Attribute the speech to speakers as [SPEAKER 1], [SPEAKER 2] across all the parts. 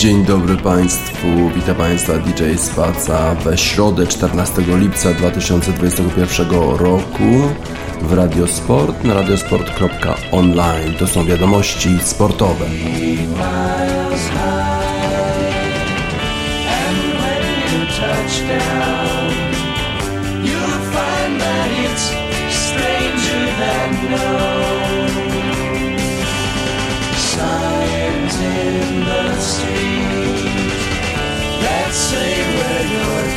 [SPEAKER 1] Dzień dobry Państwu, witam Państwa DJ Spaca we środę 14 lipca 2021 roku w Radiosport na radiosport.online. To są wiadomości sportowe.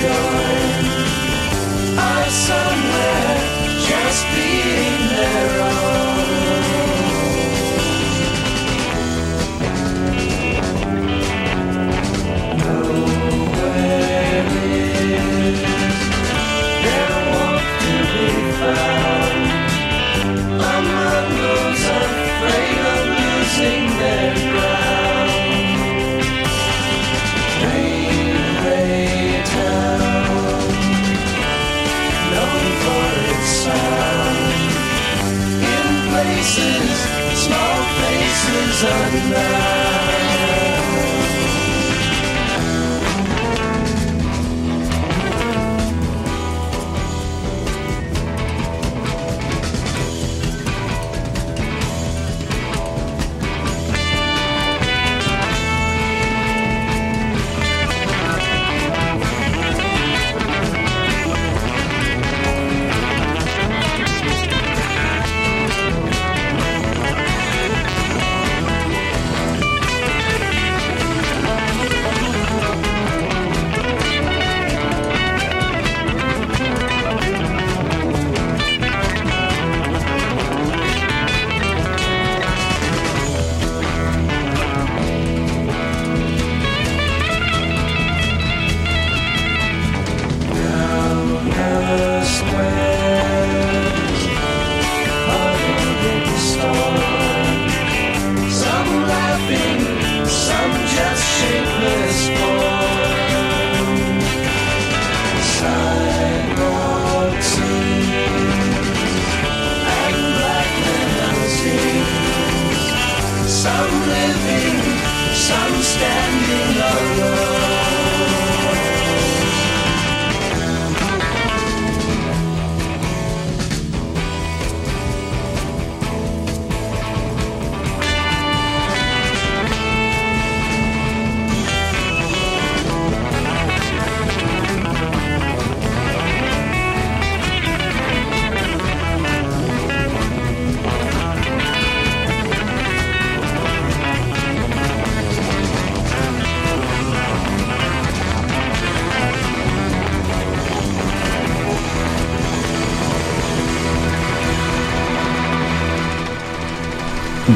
[SPEAKER 1] going. I somewhere just being there. Sunday.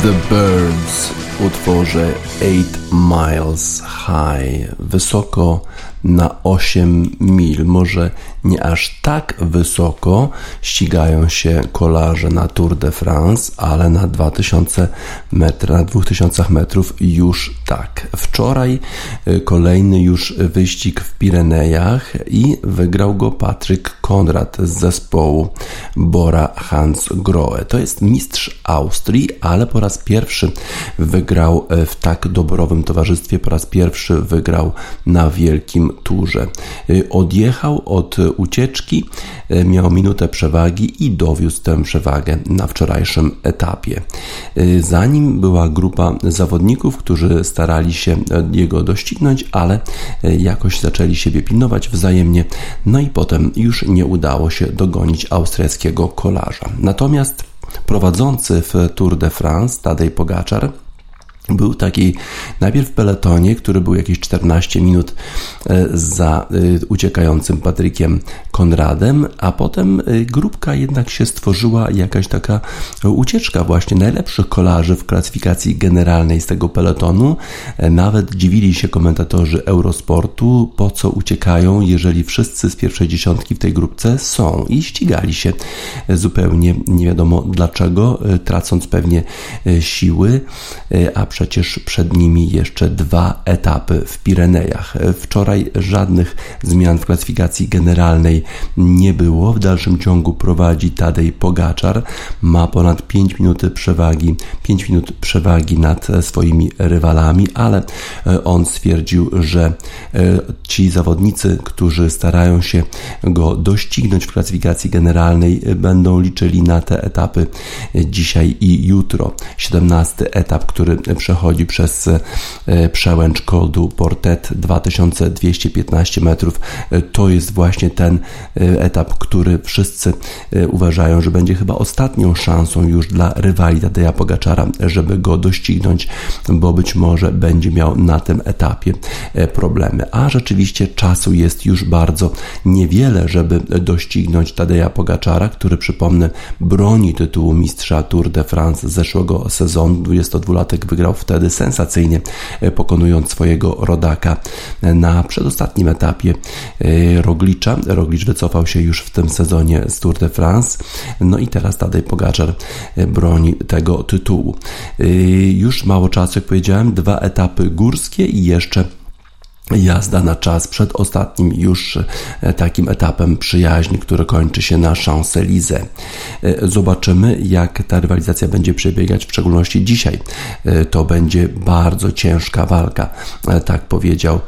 [SPEAKER 1] The Birds utworze 8 Miles High, wysoko na 8 mil, może nie aż tak wysoko ścigają się kolarze na Tour de France, ale na 2000 metr, na 2000 metrów już tak. Wczoraj y, kolejny już wyścig w Pirenejach i wygrał go Patryk Konrad z zespołu Bora Hans Grohe. To jest mistrz Austrii, ale po raz pierwszy wygrał y, w tak doborowym towarzystwie, po raz pierwszy wygrał na wielkim turze. Y, odjechał od ucieczki, e, miał minutę przewagi i dowiózł tę przewagę na wczorajszym etapie. E, za nim była grupa zawodników, którzy starali się jego doścignąć, ale e, jakoś zaczęli siebie pilnować wzajemnie, no i potem już nie udało się dogonić austriackiego kolarza. Natomiast prowadzący w Tour de France Tadej Pogaczar był taki najpierw w peletonie, który był jakieś 14 minut e, za e, uciekającym Patrykiem Konradem, a potem e, grupka jednak się stworzyła jakaś taka ucieczka właśnie najlepszych kolarzy w klasyfikacji generalnej z tego peletonu. Nawet dziwili się komentatorzy Eurosportu, po co uciekają, jeżeli wszyscy z pierwszej dziesiątki w tej grupce są i ścigali się zupełnie nie wiadomo dlaczego, tracąc pewnie siły, a przecież przed nimi jeszcze dwa etapy w Pirenejach. Wczoraj żadnych zmian w klasyfikacji generalnej nie było. W dalszym ciągu prowadzi Tadej Pogaczar, ma ponad 5 minut przewagi, 5 minut przewagi nad swoimi rywalami, ale on stwierdził, że ci zawodnicy, którzy starają się go doścignąć w klasyfikacji generalnej, będą liczyli na te etapy dzisiaj i jutro. 17 etap, który przechodzi przez e, przełęcz Col Portet 2215 metrów. E, to jest właśnie ten e, etap, który wszyscy uważają, że będzie chyba ostatnią szansą już dla rywali Tadeja Pogaczara, żeby go doścignąć, bo być może będzie miał na tym etapie problemy. A rzeczywiście czasu jest już bardzo niewiele, żeby doścignąć Tadeja Pogaczara, który przypomnę broni tytułu mistrza Tour de France z zeszłego sezonu. 22-latek wygrał wtedy sensacyjnie, e, pokonując swojego rodaka na przedostatnim etapie e, Roglicza. Roglicz wycofał się już w tym sezonie z Tour de France. No i teraz Tadej Pogaczar e, broni tego tytułu. Już mało czasu, jak powiedziałem, dwa etapy górskie i jeszcze jazda na czas przed ostatnim już e, takim etapem przyjaźni, który kończy się na Champs-Élysées. E, zobaczymy, jak ta rywalizacja będzie przebiegać, w szczególności dzisiaj. E, to będzie bardzo ciężka walka, tak powiedział,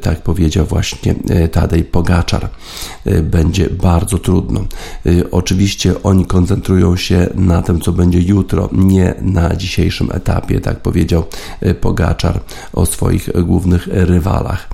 [SPEAKER 1] tak powiedział właśnie Tadej Pogaczar. Będzie bardzo trudno. Oczywiście oni koncentrują się na tym, co będzie jutro, nie na dzisiejszym etapie, tak powiedział Pogaczar o swoich głównych rywalach rywalach,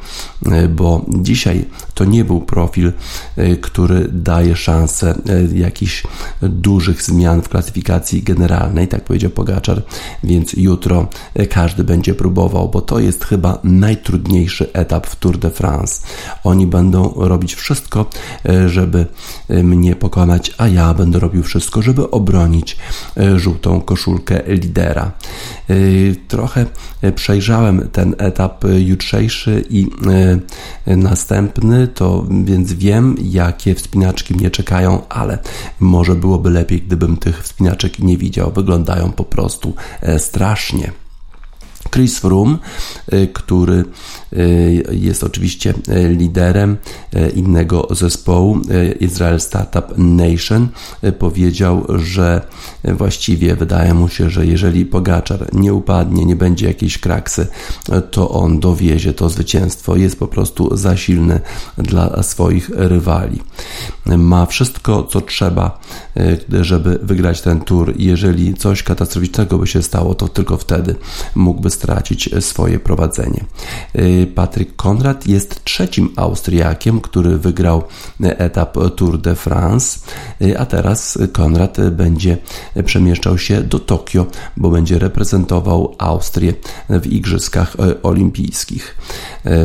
[SPEAKER 1] e, bo dzisiaj to nie był profil, e, który daje szansę e, jakichś dużych zmian w klasyfikacji generalnej, tak powiedział Pogaczar, więc jutro każdy będzie próbował, bo to jest chyba najtrudniejszy etap w Tour de France. Oni będą robić wszystko, żeby mnie pokonać, a ja będę robił wszystko, żeby obronić żółtą koszulkę lidera. Trochę przejrzałem ten etap jutrzejszy dzisiejszy i e, następny, to więc wiem, jakie wspinaczki mnie czekają, ale może byłoby lepiej, gdybym tych wspinaczek nie widział. Wyglądają po prostu e, strasznie. Chris Froome, y, który y, jest oczywiście y, liderem innego zespołu, Israel Startup Nation, powiedział, że właściwie wydaje mu się, że jeżeli Pogaczar nie upadnie, nie będzie jakiejś kraksy, to on dowiezie to zwycięstwo. Jest po prostu za silny dla swoich rywali. Ma wszystko, co trzeba, żeby wygrać ten tour. Jeżeli coś katastroficznego by się stało, to tylko wtedy mógłby stracić swoje prowadzenie. Y, Patryk Konrad jest trzecim Austriakiem, który wygrał etap Tour de France, a teraz Konrad będzie przemieszczał się do Tokio, bo będzie reprezentował Austrię w Igrzyskach Olimpijskich.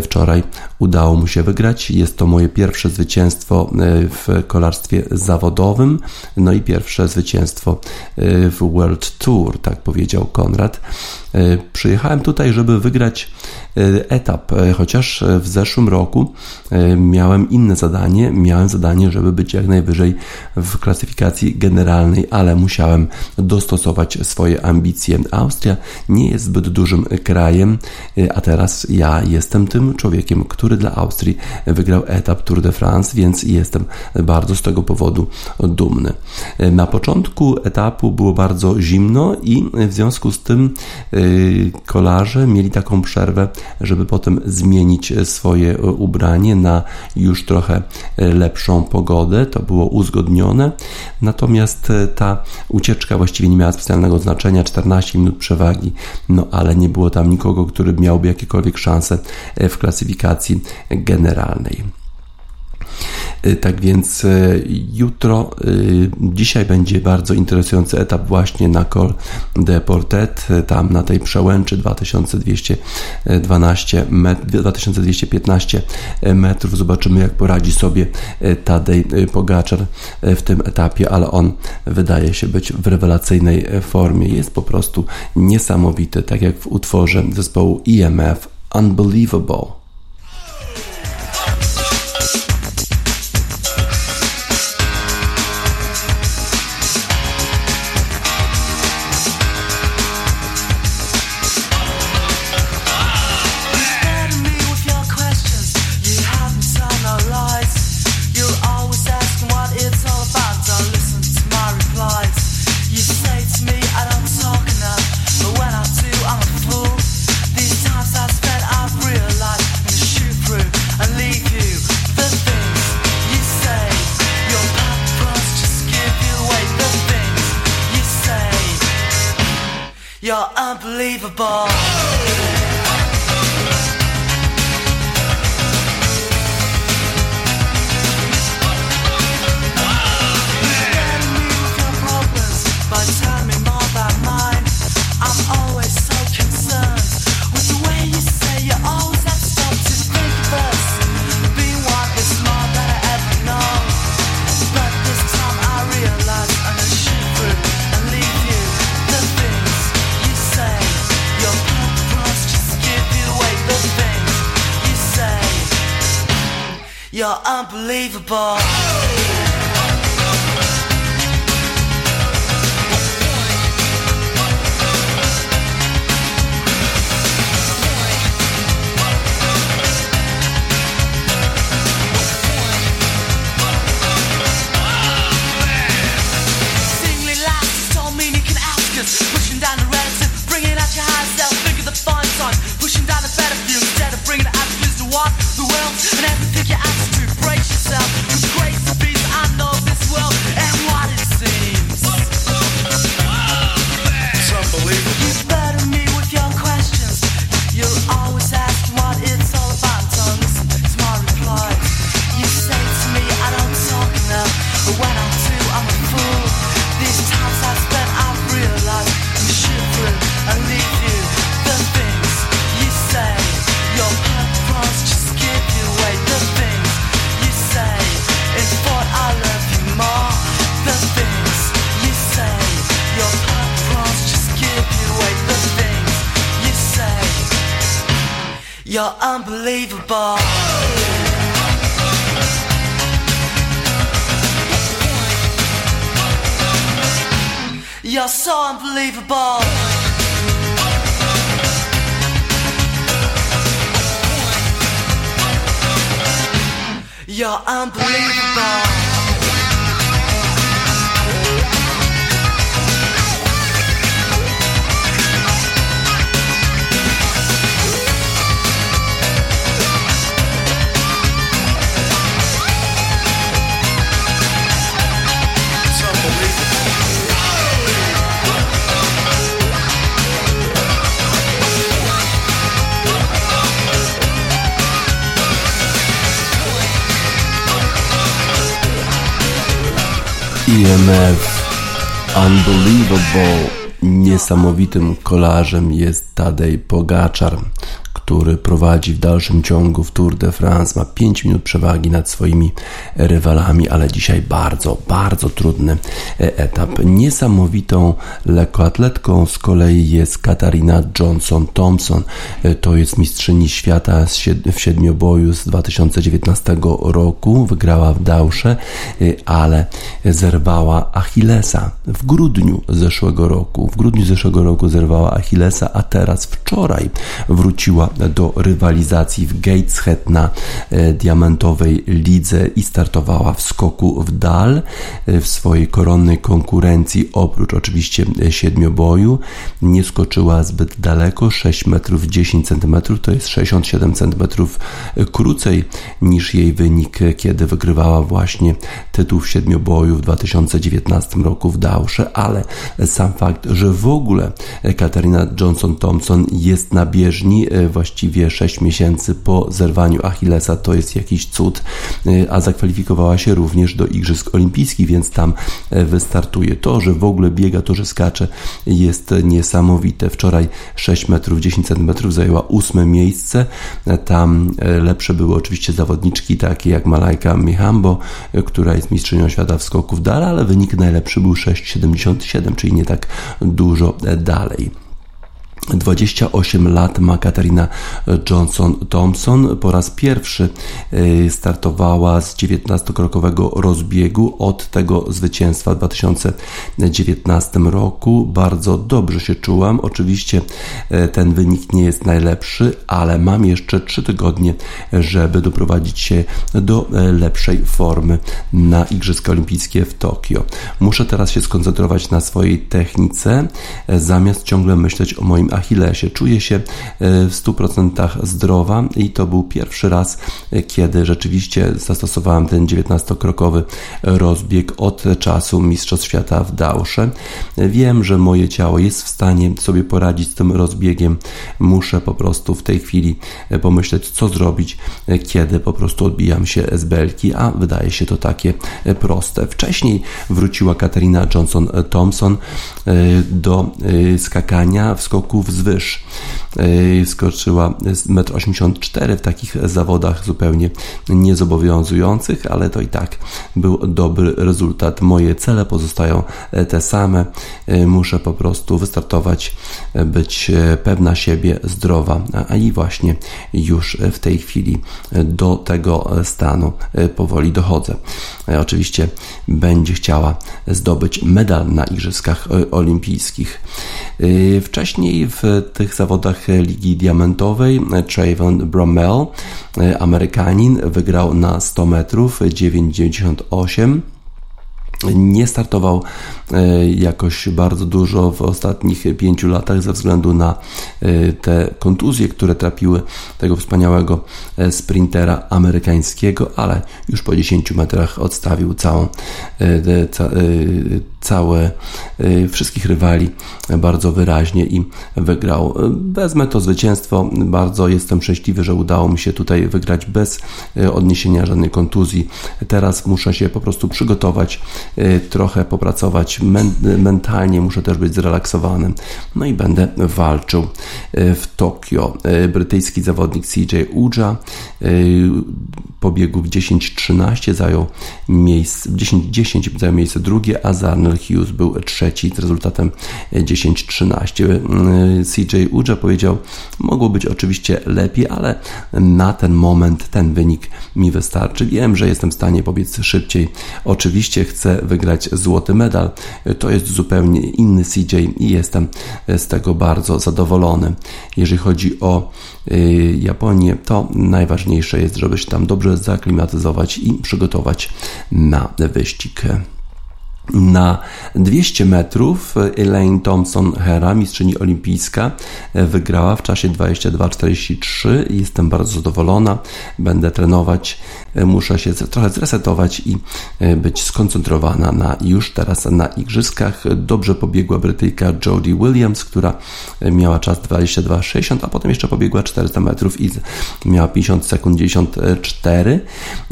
[SPEAKER 1] Wczoraj udało mu się wygrać. Jest to moje pierwsze zwycięstwo w kolarstwie zawodowym, no i pierwsze zwycięstwo w World Tour, tak powiedział Konrad. Przyjechałem tutaj, żeby wygrać e, etap, e, chociaż w zeszłym roku e, miałem inne zadanie. Miałem zadanie, żeby być jak najwyżej w klasyfikacji generalnej, ale musiałem dostosować swoje ambicje. Austria nie jest zbyt dużym krajem, a teraz ja jestem tym człowiekiem, który dla Austrii wygrał etap Tour de France, więc jestem bardzo z tego powodu dumny. Na początku etapu było bardzo zimno i w związku z tym kolarze mieli taką przerwę, żeby potem zmienić swoje ubranie na już trochę lepszą pogodę. To było uzgodnione. Natomiast ta ucieczka właściwie nie miała specjalnego znaczenia 14 minut przewagi, no ale nie było tam nikogo, który miałby jakiekolwiek szanse w klasyfikacji generalnej. Y, tak więc y, jutro, y, dzisiaj będzie bardzo interesujący etap właśnie na Col de Portet, tam na tej przełęczy 2212 met, 2215 metrów. Zobaczymy jak poradzi sobie Tadej Pogaczar w tym etapie, ale on wydaje się być w rewelacyjnej formie. Jest po prostu niesamowity, tak jak w utworze zespołu EMF Unbelievable.
[SPEAKER 2] Unbelievable. You're unbelievable.
[SPEAKER 1] EMF Unbelievable. Niesamowitym kolarzem jest Tadej Pogaczar, który prowadzi w dalszym ciągu w Tour de France, ma 5 minut przewagi nad swoimi rywalami, ale dzisiaj bardzo, bardzo trudny e, etap. Niesamowitą lekkoatletką z kolei jest Katarina Johnson-Thompson. E, To jest mistrzyni świata w siedmioboju z 2019 roku. Wygrała w Dausze, e, ale zerwała Achillesa w grudniu zeszłego roku. W grudniu zeszłego roku zerwała Achillesa, a teraz wczoraj wróciła do rywalizacji w Gateshead na e, diamentowej lidze i startowała w skoku w dal e, w swojej koronnej konkurencji. Oprócz oczywiście e, siedmioboju nie skoczyła zbyt daleko, 6 metrów 10 centymetrów, to jest 67 centymetrów krócej niż jej wynik, kiedy wygrywała właśnie tytuł w siedmioboju w 2019 roku w Dausze, ale sam fakt, że w ogóle Katarina Johnson-Thompson jest na bieżni e, właściwie 6 miesięcy po zerwaniu Achillesa, to jest jakiś cud, e, a zakwalifikowała się również do Igrzysk Olimpijskich, więc tam e, wystartuje. To, że w ogóle biega, to, że skacze jest niesamowite. Wczoraj 6 metrów 10 centymetrów zajęła ósme miejsce. Tam e, lepsze były oczywiście zawodniczki takie jak Malajka Mihambo, e, która jest mistrzynią świata w skoku w dal, ale wynik najlepszy był 6,77, czyli nie tak dużo dalej. 28 lat ma Katarina Johnson-Thompson. Po raz pierwszy y, startowała z 19-krokowego rozbiegu od tego zwycięstwa w 2019 roku. Bardzo dobrze się czułam. Oczywiście y, ten wynik nie jest najlepszy, ale mam jeszcze 3 tygodnie, żeby doprowadzić się do y, lepszej formy na Igrzyska Olimpijskie w Tokio. Muszę teraz się skoncentrować na swojej technice, zamiast ciągle myśleć o moim swoim Achillesie. Czuję się w 100% zdrowa i to był pierwszy raz, kiedy rzeczywiście zastosowałem ten 19-krokowy rozbieg od czasu Mistrzostw Świata w Dausze. Wiem, że moje ciało jest w stanie sobie poradzić z tym rozbiegiem. Muszę po prostu w tej chwili pomyśleć, co zrobić, kiedy po prostu odbijam się z belki, a wydaje się to takie proste. Wcześniej wróciła Katarina Johnson-Thompson do skakania w skoku wzwyż. Skoczyła 1,84 m w takich zawodach zupełnie niezobowiązujących, ale to i tak był dobry rezultat. Moje cele pozostają te same. Muszę po prostu wystartować, być pewna siebie, zdrowa, a i właśnie już w tej chwili do tego stanu powoli dochodzę. Oczywiście będzie chciała zdobyć medal na Igrzyskach Olimpijskich. Wcześniej w tych zawodach Ligi Diamentowej. Trayvon Bromell, Amerykanin, wygrał na 100 metrów 9,98 nie startował e, jakoś bardzo dużo w ostatnich pięciu latach ze względu na e, te kontuzje, które trapiły tego wspaniałego e, sprintera amerykańskiego, ale już po 10 metrach odstawił całą, całe, wszystkich rywali bardzo wyraźnie i wygrał. Wezmę to zwycięstwo. Bardzo jestem szczęśliwy, że udało mi się tutaj wygrać bez odniesienia żadnej kontuzji. Teraz muszę się po prostu przygotować trochę popracować mentalnie, muszę też być zrelaksowanym. No i będę walczył y, w Tokio. Y, brytyjski zawodnik CJ Uja pobiegł w 10-13, zajął miejsce, 10-10 zajął miejsce drugie, a Zarnell Hughes był trzeci z rezultatem 10-13. CJ Uja powiedział, mogło być oczywiście lepiej, ale na ten moment ten wynik mi wystarczy. Wiem, że jestem w stanie pobiec szybciej. Oczywiście chcę wygrać złoty medal. To jest zupełnie inny CJ i jestem z tego bardzo zadowolony. Jeżeli chodzi o y, Japonię, to najważniejsze jest, żeby się tam dobrze zaklimatyzować i przygotować na wyścig. Na 200 metrów Elaine Thompson-Hera, mistrzyni olimpijska, wygrała w czasie 22.43. Jestem bardzo zadowolona. Będę trenować, muszę się trochę zresetować i e, być skoncentrowana na już teraz na igrzyskach. Dobrze pobiegła Brytyjka Jodie Williams, która miała czas 22.60, a potem jeszcze pobiegła 400 metrów i miała 50 sekund 94.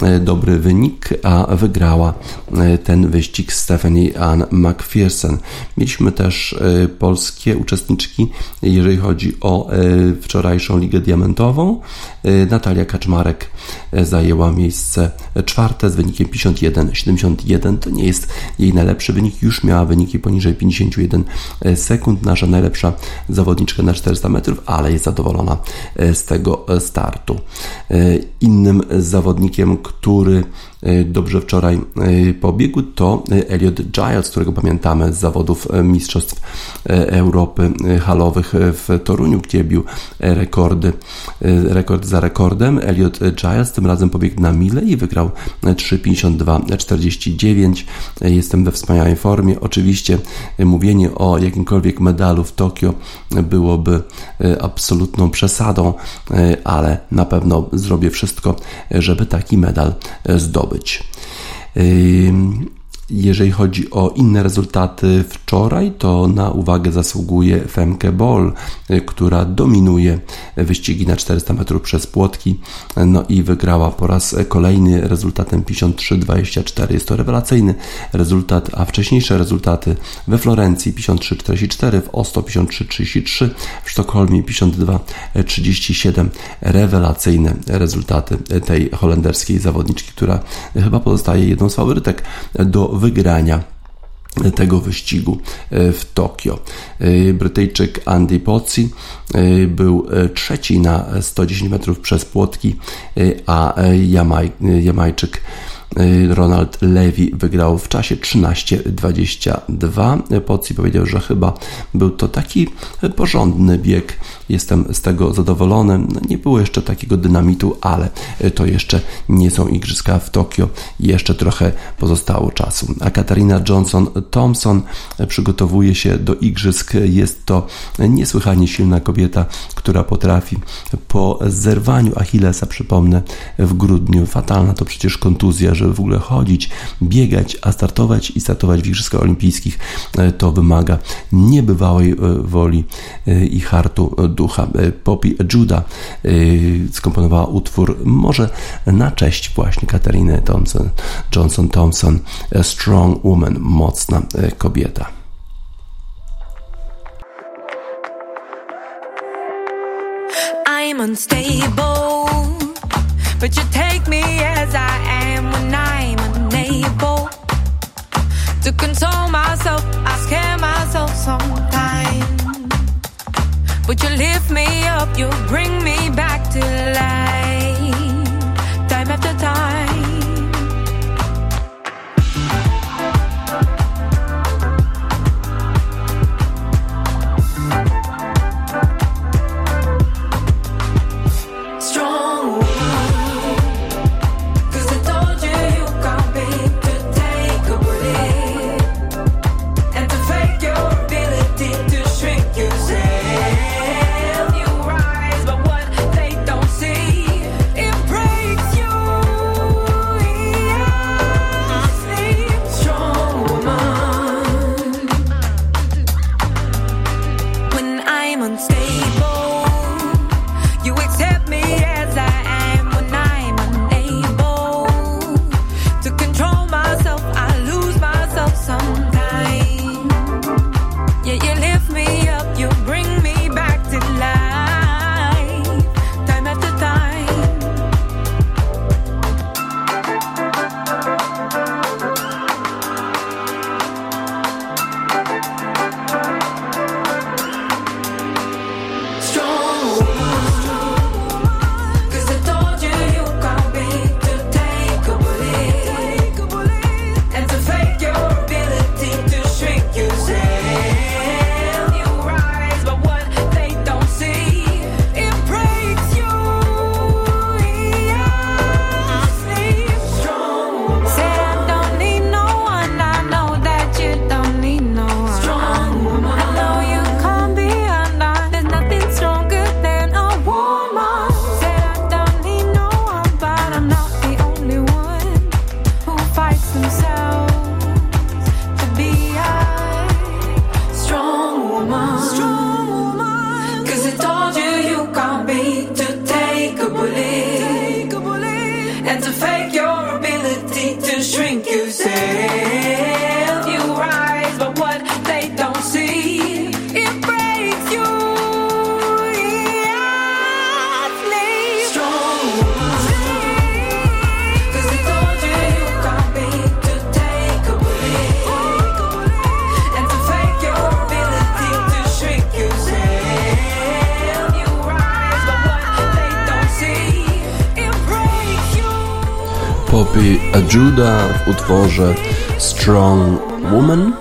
[SPEAKER 1] E, dobry wynik, a wygrała e, ten wyścig Steph Stephanie Ann McPherson. Mieliśmy też e, polskie uczestniczki, jeżeli chodzi o e, wczorajszą Ligę Diamentową. E, Natalia Kaczmarek zajęła miejsce czwarte z wynikiem 51-71. To nie jest jej najlepszy wynik, już miała wyniki poniżej 51 sekund. Nasza najlepsza zawodniczka na 400 metrów, ale jest zadowolona z tego startu. Innym zawodnikiem, który dobrze wczoraj e, pobiegł, to Elliot Giles, którego pamiętamy z zawodów Mistrzostw Europy halowych w Toruniu, gdzie bił rekordy, rekord za rekordem. Elliot Giles tym razem pobiegł na mile i wygrał 3,52,49. Jestem we wspaniałej formie. Oczywiście mówienie o jakimkolwiek medalu w Tokio byłoby absolutną przesadą, ale na pewno zrobię wszystko, żeby taki medal zdobyć zdobyć. Jeżeli chodzi o inne rezultaty wczoraj, to na uwagę zasługuje Femke Ball, y, która dominuje wyścigi na 400 metrów przez płotki, no i wygrała po raz kolejny rezultatem 53-24. Jest to rewelacyjny rezultat, a wcześniejsze rezultaty we Florencji 53-44, w Oslo 53-33, w Sztokholmie 52-37. Rewelacyjne rezultaty tej holenderskiej zawodniczki, która chyba pozostaje jedną z faworytek do wygrania tego wyścigu e, w Tokio. E, Brytyjczyk Andy Pozzi e, był trzeci na 110 metrów przez płotki, a Jamaj, Jamajczyk Ronald Levy wygrał w czasie 13.22. Pocji powiedział, że chyba był to taki porządny bieg. Jestem z tego zadowolony. Nie było jeszcze takiego dynamitu, ale to jeszcze nie są igrzyska w Tokio. Jeszcze trochę pozostało czasu. A Katarina Johnson-Thompson przygotowuje się do igrzysk. Jest to niesłychanie silna kobieta, która potrafi po zerwaniu Achillesa, przypomnę, w grudniu. Fatalna to przecież kontuzja, żeby w ogóle chodzić, biegać, a startować i startować w Igrzyskach Olimpijskich to wymaga niebywałej e, woli e, i hartu ducha. E, Poppy Judah skomponowała utwór może na cześć właśnie Katariny Thompson, Johnson Thompson, A Strong Woman, mocna kobieta.
[SPEAKER 3] I'm unstable, but you take me as I am when I'm unable to console myself. I scare myself sometimes, but you lift me up, you bring me back to life,
[SPEAKER 1] Poppy Judah w utworze Strong Woman.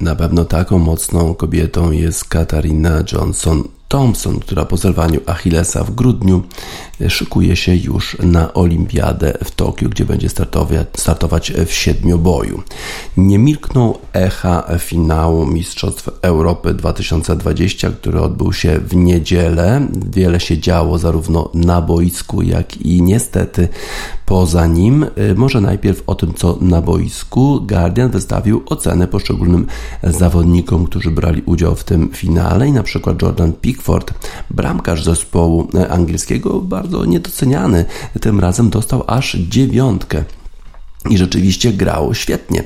[SPEAKER 1] Na pewno taką mocną kobietą jest Katarina Johnson Thompson, która po zerwaniu Achillesa w grudniu szykuje się już na Olimpiadę w Tokio, gdzie będzie startować, w siedmioboju. Nie milkną echa finału Mistrzostw Europy 2020, który odbył się w niedzielę. Wiele się działo zarówno na boisku, jak i niestety poza nim. Może najpierw o tym, co na boisku. Guardian wystawił ocenę poszczególnym zawodnikom, którzy brali udział w tym finale i na przykład Jordan Pickford, bramkarz zespołu angielskiego, bardzo niedoceniany, tym razem dostał aż dziewiątkę. I rzeczywiście grał świetnie.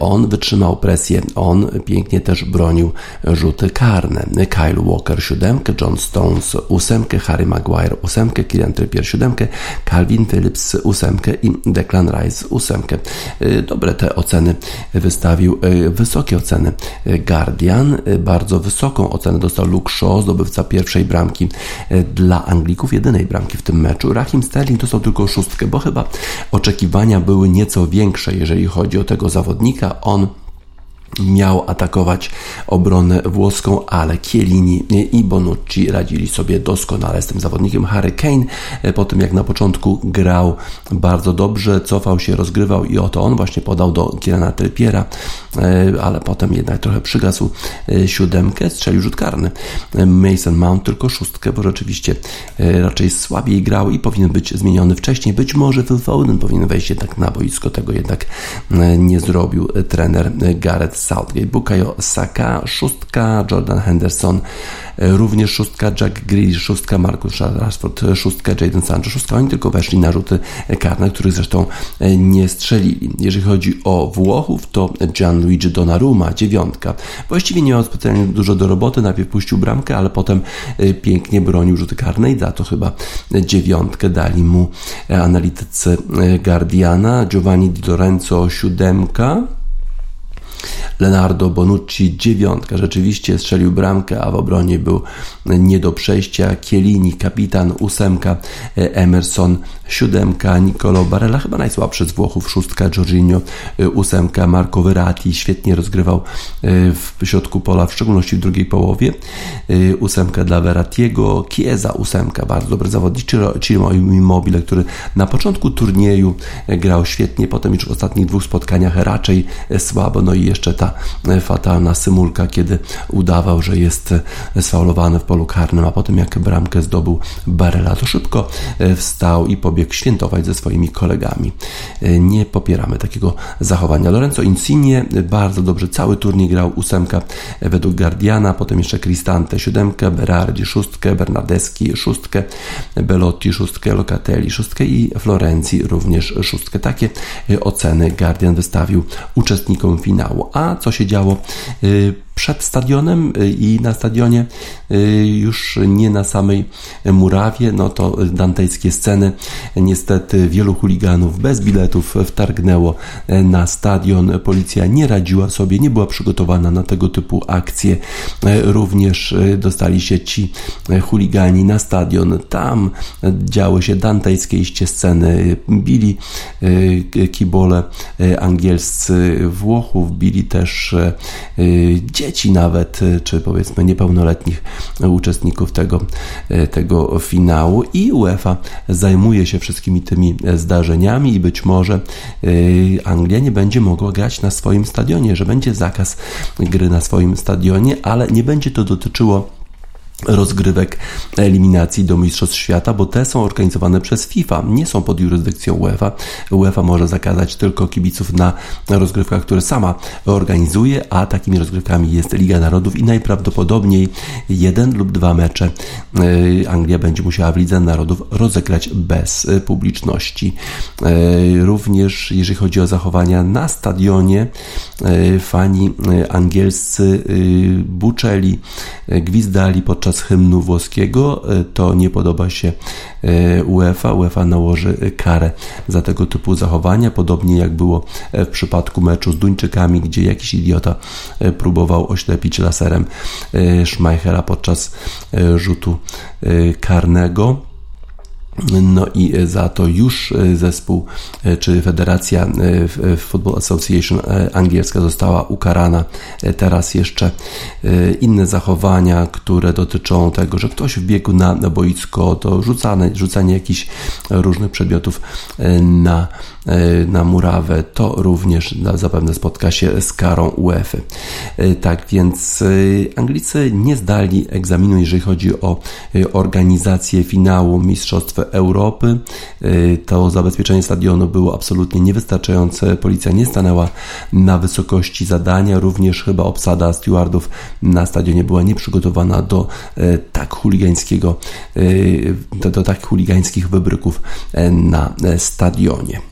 [SPEAKER 1] On wytrzymał presję, on pięknie też bronił rzuty karne. Kyle Walker siódemkę, John Stones ósemkę, Harry Maguire ósemkę, Kieran Trippier siódemkę, Calvin Phillips ósemkę i Declan Rice ósemkę. Dobre te oceny wystawił, wysokie oceny Guardian. Bardzo wysoką ocenę dostał Luke Shaw, zdobywca pierwszej bramki dla Anglików, jedynej bramki w tym meczu. Rahim Sterling dostał tylko szóstkę, bo chyba oczekiwania były nieco nieco większe, jeżeli chodzi o tego zawodnika. On miał atakować obronę włoską, ale Chiellini i Bonucci radzili sobie doskonale z tym zawodnikiem. Harry Kane e, po tym jak na początku grał bardzo dobrze, cofał się, rozgrywał i oto on właśnie podał do Kierana Trippiera, e, ale potem jednak trochę przygasł e, siódemkę, strzelił rzut karny. Mason Mount tylko szóstkę, bo rzeczywiście raczej słabiej grał i powinien być zmieniony wcześniej. Być może Phil Foden powinien wejść jednak na boisko, tego jednak nie zrobił trener Gareth Southgate, Bukayo Saka, szóstka, Jordan Henderson, e, również szóstka, Jack Grealish, szóstka, Marcus Rashford, szóstka, Jadon Sancho, szóstka. Oni tylko weszli na rzuty karne, których zresztą e, nie strzelili. Jeżeli chodzi o Włochów, to Gianluigi Donnarumma, dziewiątka. Właściwie nie miał specjalnie dużo do roboty, najpierw puścił bramkę, ale potem e, pięknie bronił rzuty karne i za to chyba dziewiątkę dali mu analitycy Guardiana, Giovanni Di Lorenzo, siódemka, Leonardo Bonucci dziewiątka, rzeczywiście strzelił bramkę, a w obronie był nie do przejścia. Chiellini, kapitan, ósemka, Emerson, siódemka, Nicolo Barella, chyba najsłabszy z Włochów, szóstka, Jorginho, ósemka, Marco Verratti, świetnie rozgrywał e, w środku pola, w szczególności w drugiej połowie, e, ósemka dla Verrattiego, Chiesa, ósemka, bardzo dobry zawodnik, Ciro Immobile, który na początku turnieju grał świetnie, potem już w ostatnich dwóch spotkaniach raczej słabo, no i jeszcze ta fatalna symulka, kiedy udawał, że jest sfaulowany w polu karnym, a potem jak bramkę zdobył Barella, to szybko wstał i pobiegł świętować ze swoimi kolegami. Nie popieramy takiego zachowania. Lorenzo Insigne bardzo dobrze cały turniej grał ósemka według Guardiana, potem jeszcze Cristante siódemkę, Berardi szóstkę, Bernardeschi szóstkę, Belotti szóstkę, Locatelli szóstkę i Florencji również szóstkę. Takie oceny Guardian wystawił uczestnikom finału. A co się działo y, przed stadionem y, i na stadionie, y, już nie na samej murawie, no to dantejskie sceny. Niestety wielu chuliganów bez biletów wtargnęło na stadion. Policja nie radziła sobie, nie była przygotowana na tego typu akcje. Również dostali się ci chuligani na stadion. Tam działy się dantejskie sceny. Bili kibole angielscy Włochów, bili też dzieci nawet, y, czy powiedzmy niepełnoletnich uczestników tego, y, tego finału. I UEFA zajmuje się wszystkimi tymi zdarzeniami i być może y, Anglia nie będzie mogła grać na swoim stadionie, że będzie zakaz gry na swoim stadionie, ale nie będzie to dotyczyło rozgrywek eliminacji do Mistrzostw Świata, bo te są organizowane przez FIFA, nie są pod jurysdykcją UEFA. UEFA może zakazać tylko kibiców na rozgrywkach, które sama organizuje, a takimi rozgrywkami jest Liga Narodów i najprawdopodobniej jeden lub dwa mecze e, Anglia będzie musiała w Lidze Narodów rozegrać bez e, publiczności. E, również jeżeli chodzi o zachowania na stadionie, fani angielscy buczeli, gwizdali podczas podczas hymnu włoskiego, e, to nie podoba się e, UEFA. UEFA nałoży karę za tego typu zachowania, podobnie jak było w przypadku meczu z Duńczykami, gdzie jakiś idiota e, próbował oślepić laserem Schmeichela podczas rzutu karnego. No i za to już e, zespół e, czy Federacja e, Football Association angielska została ukarana. Teraz jeszcze inne zachowania, które dotyczą tego, że ktoś wbiegł na boisko, to rzucanie, rzucanie jakichś różnych przedmiotów na E, na murawę, to również zapewne spotka się z karą UEFA. E, tak więc e, Anglicy nie zdali egzaminu, jeżeli chodzi o organizację finału Mistrzostw Europy. To zabezpieczenie stadionu było absolutnie niewystarczające. Policja nie stanęła na wysokości zadania. Również chyba obsada stewardów na stadionie była nieprzygotowana do tak chuligańskiego, do, do tak chuligańskich wybryków na stadionie.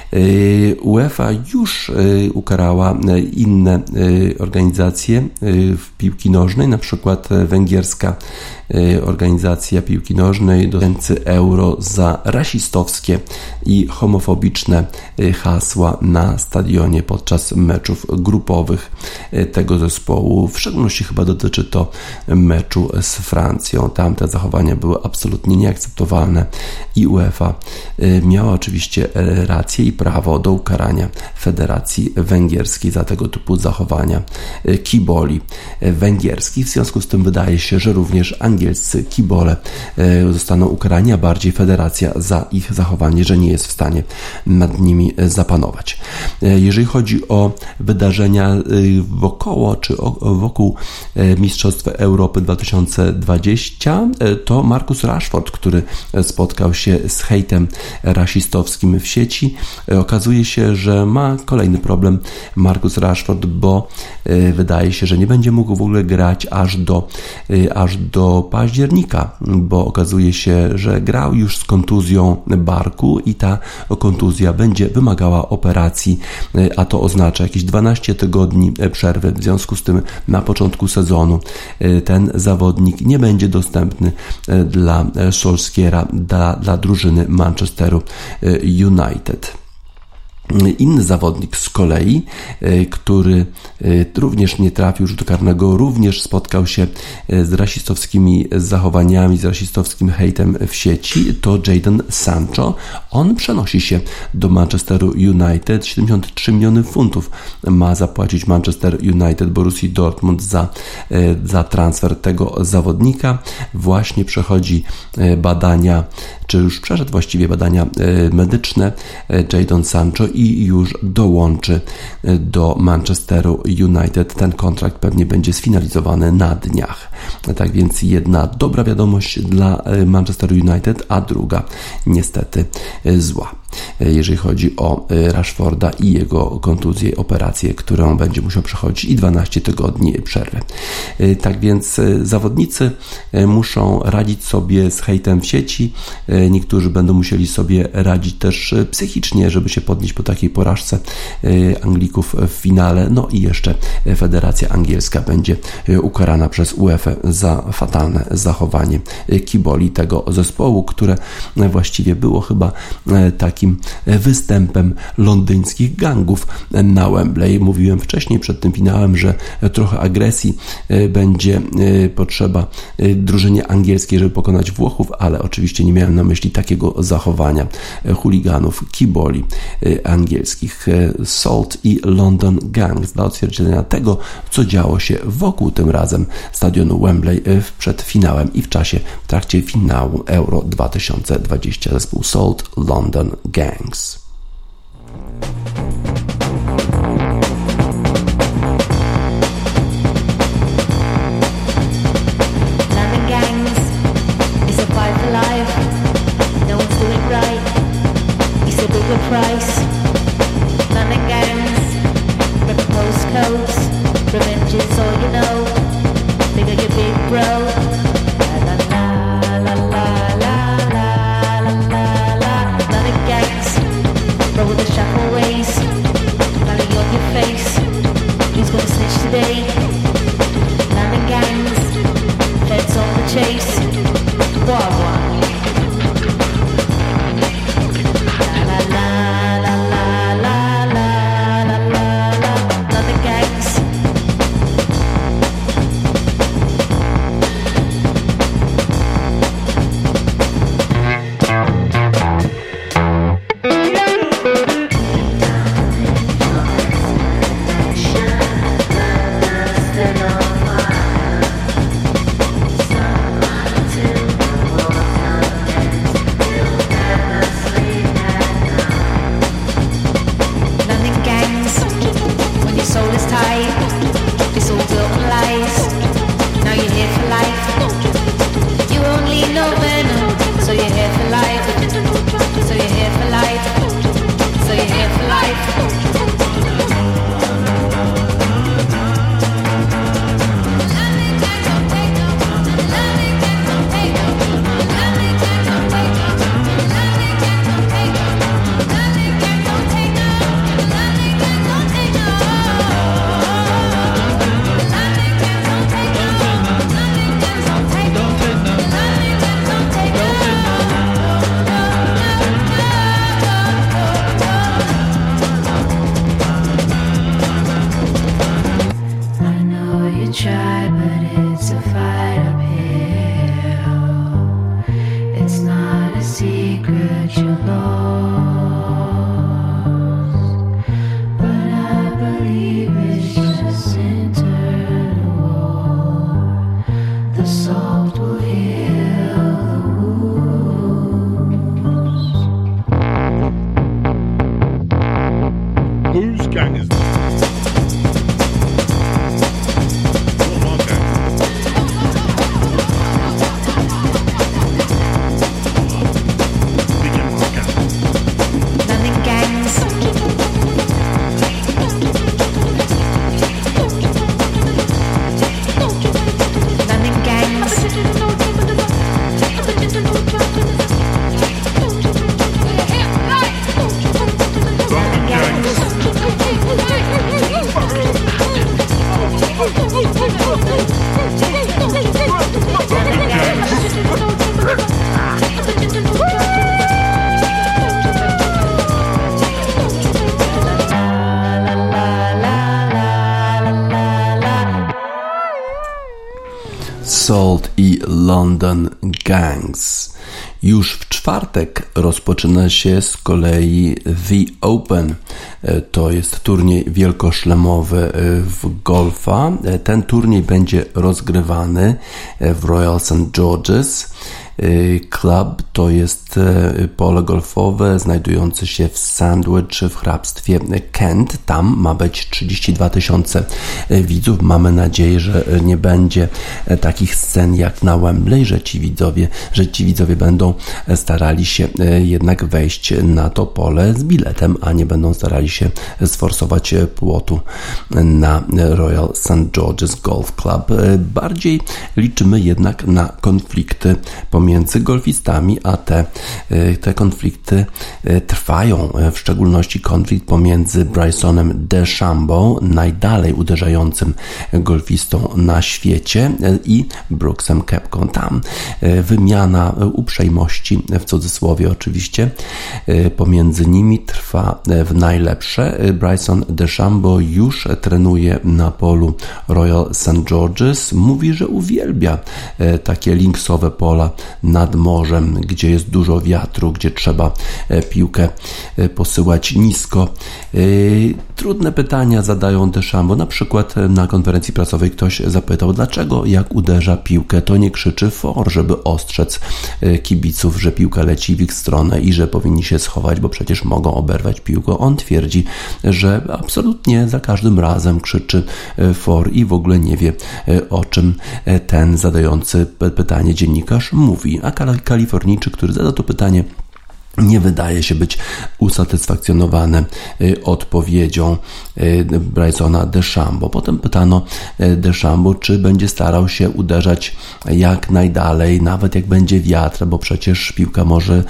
[SPEAKER 1] UEFA już y, ukarała y, inne organizacje w piłki nożnej, na przykład węgierska organizacja piłki nożnej dotyczący euro za rasistowskie i homofobiczne hasła na stadionie podczas meczów grupowych tego zespołu. W szczególności chyba dotyczy to meczu z Francją. Tam te zachowania były absolutnie nieakceptowalne i UEFA miała oczywiście rację i prawo do ukarania Federacji Węgierskiej za tego typu zachowania e, kiboli e, węgierskich. W związku z tym wydaje się, że również angielscy kibole e, zostaną ukarani, a bardziej Federacja za ich zachowanie, że nie jest w stanie nad nimi zapanować. Jeżeli chodzi o wydarzenia wokoło czy wokół Mistrzostw Europy 2020, to Markus Rashford, który spotkał się z hejtem rasistowskim w sieci, okazuje się, że ma kolejny problem Markus Rashford, bo wydaje się, że nie będzie mógł w ogóle grać aż do, aż do października, bo okazuje się, że grał już z kontuzją barku i ta kontuzja będzie wymagała operacji, a to oznacza jakieś 12 tygodni przerwy. W związku z tym na początku sezonu ten zawodnik nie będzie dostępny dla Solskiera, dla, dla drużyny Manchesteru United. Inny zawodnik z kolei, e, który e, również nie trafił rzutu karnego, również spotkał się e, z rasistowskimi zachowaniami, z rasistowskim hejtem w sieci, to Jadon Sancho. On przenosi się do Manchesteru United. 73 miliony funtów ma zapłacić Manchester United Borussii Dortmund za, za transfer tego zawodnika. Właśnie przechodzi badania, czy już przeszedł właściwie badania medyczne Jadon Sancho i już dołączy e, do Manchesteru United. Ten kontrakt pewnie będzie sfinalizowany na dniach. Tak więc jedna dobra wiadomość dla e, Manchesteru United, a druga niestety e, zła. E, jeżeli chodzi o e, Rashforda i jego kontuzję, operację, którą będzie musiał przechodzić i 12 tygodni przerwy. E, tak więc zawodnicy muszą radzić sobie z hejtem w sieci. Niektórzy będą musieli sobie radzić też psychicznie, żeby się podnieść po takiej porażce Anglików w finale. No i jeszcze Federacja Angielska będzie ukarana przez UEFA za fatalne zachowanie kiboli tego zespołu, które właściwie było chyba takie takim występem londyńskich gangów na Wembley. Mówiłem wcześniej przed tym finałem, że trochę agresji e, będzie e, potrzeba e, drużynie angielskiej, żeby pokonać Włochów, ale oczywiście nie miałem na myśli takiego zachowania chuliganów kiboli angielskich. Salt i London Gangs dla odzwierciedlenia tego, co działo się wokół tym razem stadionu Wembley przed finałem i w czasie, w trakcie finału Euro 2020 zespół Salt London gangs. Już w czwartek rozpoczyna się z kolei The Open. E, To jest turniej wielkoszlemowy e, w golfa. E, Ten turniej będzie rozgrywany w Royal St. George's. E, Club to jest e, pole golfowe znajdujące się w Sandwich w hrabstwie Kent. Tam ma być 32 tysiące e, widzów. Mamy nadzieję, że nie będzie takich scen jak na Wembley, że ci widzowie, że ci widzowie będą starali się jednak wejść na to pole z biletem, a nie będą starali się sforsować płotu na Royal St. George's Golf Club. Bardziej liczymy jednak na konflikty pomiędzy golfistami, a te, e, te konflikty e, trwają. W szczególności konflikt pomiędzy Brysonem DeChambeau, najdalej uderzającym golfistą na świecie, i Brooksem Kepką. Tam e, wymiana uprzejmości, w cudzysłowie oczywiście, pomiędzy nimi trwa w najlepsze. Bryson DeChambeau już trenuje na polu Royal St. George's. Mówi, że uwielbia takie linksowe pola nad morzem, gdzie jest dużo wiatru, gdzie trzeba e, piłkę e, posyłać nisko. E, Trudne pytania zadają DeChambeau. Na przykład na konferencji prasowej ktoś zapytał, dlaczego jak uderza piłkę, to nie krzyczy for, żeby ostrzec kibiców, że piłka leci w ich stronę i że powinni się schować, bo przecież mogą oberwać piłkę. On twierdzi, że absolutnie za każdym razem krzyczy for i w ogóle nie wie o czym ten zadający pytanie dziennikarz mówi. A Kal- Kalifornijczyk, który zadał to pytanie, nie wydaje się być usatysfakcjonowany odpowiedzią y, Brysona DeChambeau. Potem pytano y, DeChambeau, czy będzie starał się uderzać jak najdalej, nawet jak będzie wiatr, bo przecież piłka może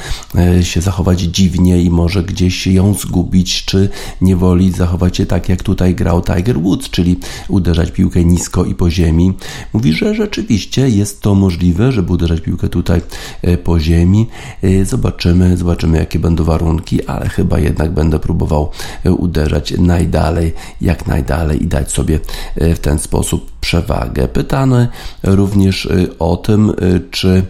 [SPEAKER 1] y, się zachować dziwnie i może gdzieś ją zgubić, czy nie woli zachować się tak, jak tutaj grał Tiger Woods, czyli uderzać piłkę nisko i po ziemi. Mówi, że rzeczywiście jest to możliwe, żeby uderzać piłkę tutaj po ziemi. Y, Zobaczymy, zobaczymy jakie będą warunki, ale chyba jednak będę próbował y, uderzać najdalej, jak najdalej i dać sobie y, w ten sposób przewagę. Pytano również y, o tym, czy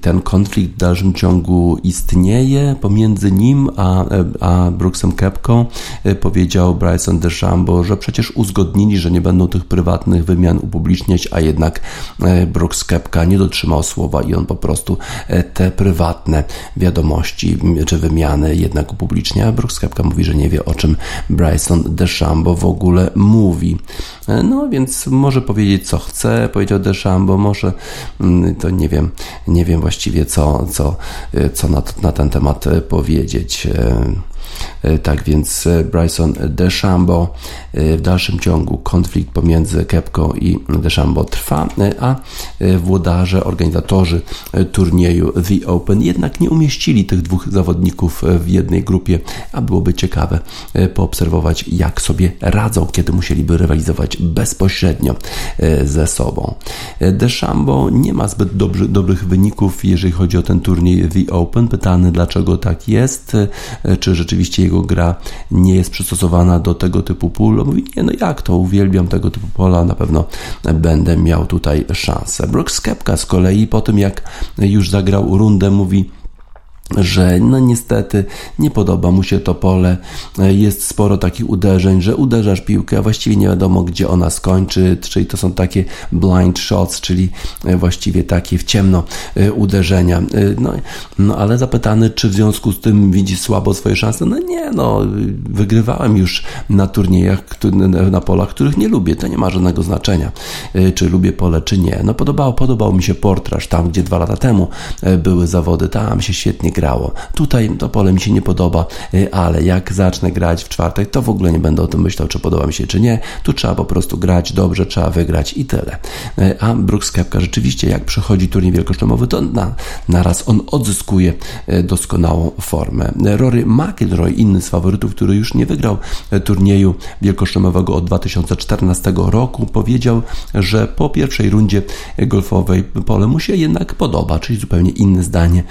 [SPEAKER 1] ten konflikt w dalszym ciągu istnieje pomiędzy nim a, a Brooksem Kepką. Y, Powiedział Bryson DeChambeau, że przecież uzgodnili, że nie będą tych prywatnych wymian upubliczniać, a jednak y, Brooks Kepka nie dotrzymał słowa i on po prostu y, te prywatne wiadomości czy wymiany jednak upublicznia. Brooks Kepka mówi, że nie wie o czym Bryson DeChambeau w ogóle mówi. Y, No więc może powiedzieć co chce, powiedział DeChambeau, może mm, to nie wiem, nie wiem właściwie co, co, y, co na, na ten temat y, powiedzieć. Y, Tak więc y, Bryson DeChambeau y, w dalszym ciągu konflikt pomiędzy Kepką i DeChambeau trwa, a włodarze, organizatorzy turnieju The Open jednak nie umieścili tych dwóch zawodników w jednej grupie, a byłoby ciekawe poobserwować jak sobie radzą, kiedy musieliby rywalizować bezpośrednio ze sobą. DeChambeau nie ma zbyt dobry, dobrych wyników, jeżeli chodzi o ten turniej The Open. Pytany dlaczego tak jest, czy rzeczywiście jego gra nie jest przystosowana do tego typu pól. Mówi, nie no jak to, uwielbiam tego typu pola, na pewno będę miał tutaj szansę. Brooks Kepka z kolei po tym jak już zagrał rundę mówi że no niestety nie podoba mu się to pole. Jest sporo takich uderzeń, że uderzasz piłkę, a właściwie nie wiadomo gdzie ona skończy, czyli to są takie blind shots, czyli właściwie takie w ciemno e, uderzenia. E, No, no ale zapytany, czy w związku z tym widzi słabo swoje szanse? No nie, no wygrywałem już na turniejach, na polach, których nie lubię. To nie ma żadnego znaczenia, e, czy lubię pole, czy nie. No podobało, podobał mi się portraż tam, gdzie dwa lata temu e, były zawody, tam się świetnie grało. Tutaj to pole mi się nie podoba, y, ale jak zacznę grać w czwartek, to w ogóle nie będę o tym myślał, czy podoba mi się, czy nie. Tu trzeba po prostu grać dobrze, trzeba wygrać i tyle. Y, A Brooks Koepka rzeczywiście, jak przychodzi turniej wielkoszlemowy, to na, naraz on odzyskuje y, doskonałą formę. Rory McIlroy, inny z faworytów, który już nie wygrał turnieju wielkoszlemowego od 2014 roku, powiedział, że po pierwszej rundzie golfowej pole mu się jednak podoba, czyli zupełnie inne zdanie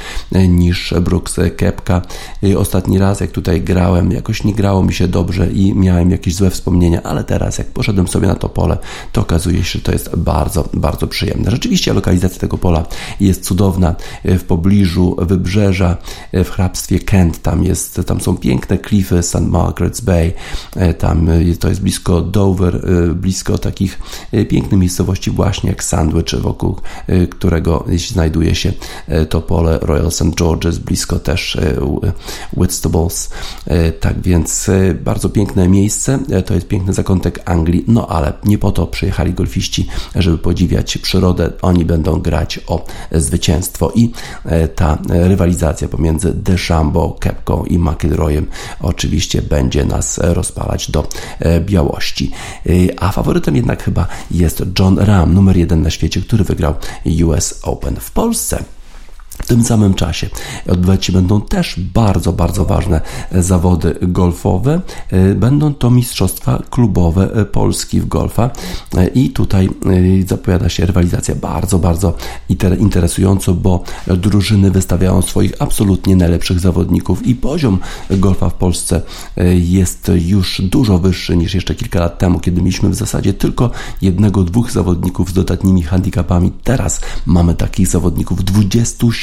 [SPEAKER 1] niż Brooks Kepka. Y, Ostatni raz, jak tutaj grałem, jakoś nie grało mi się dobrze i miałem jakieś złe wspomnienia, ale teraz, jak poszedłem sobie na to pole, to okazuje się, że to jest bardzo, bardzo przyjemne. Rzeczywiście lokalizacja tego pola jest cudowna. Y, W pobliżu wybrzeża, w hrabstwie Kent, tam, jest, tam są piękne klify St. Margaret's Bay, tam to jest blisko Dover, blisko takich pięknych miejscowości właśnie jak Sandwich, wokół którego znajduje się to pole Royal St. George's, blisko też y, Whitstables. Y, Tak więc y, bardzo piękne miejsce, to jest piękny zakątek Anglii, no ale nie po to przyjechali golfiści, żeby podziwiać przyrodę, oni będą grać o zwycięstwo i ta rywalizacja pomiędzy DeChambeau, Kepką i McIlroyem oczywiście będzie nas e, rozpalać do e, białości. A faworytem jednak chyba jest John Ram, numer jeden na świecie, który wygrał US Open w Polsce. W tym samym czasie odbywać się będą też bardzo, bardzo ważne zawody golfowe. E, Będą to mistrzostwa klubowe e, Polski w golfa E, i tutaj e, zapowiada się rywalizacja bardzo, bardzo inter- interesująco, bo drużyny wystawiają swoich absolutnie najlepszych zawodników i poziom golfa w Polsce e, jest już dużo wyższy niż jeszcze kilka lat temu, kiedy mieliśmy w zasadzie tylko jednego, dwóch zawodników z dodatnimi handicapami. Teraz mamy takich zawodników 27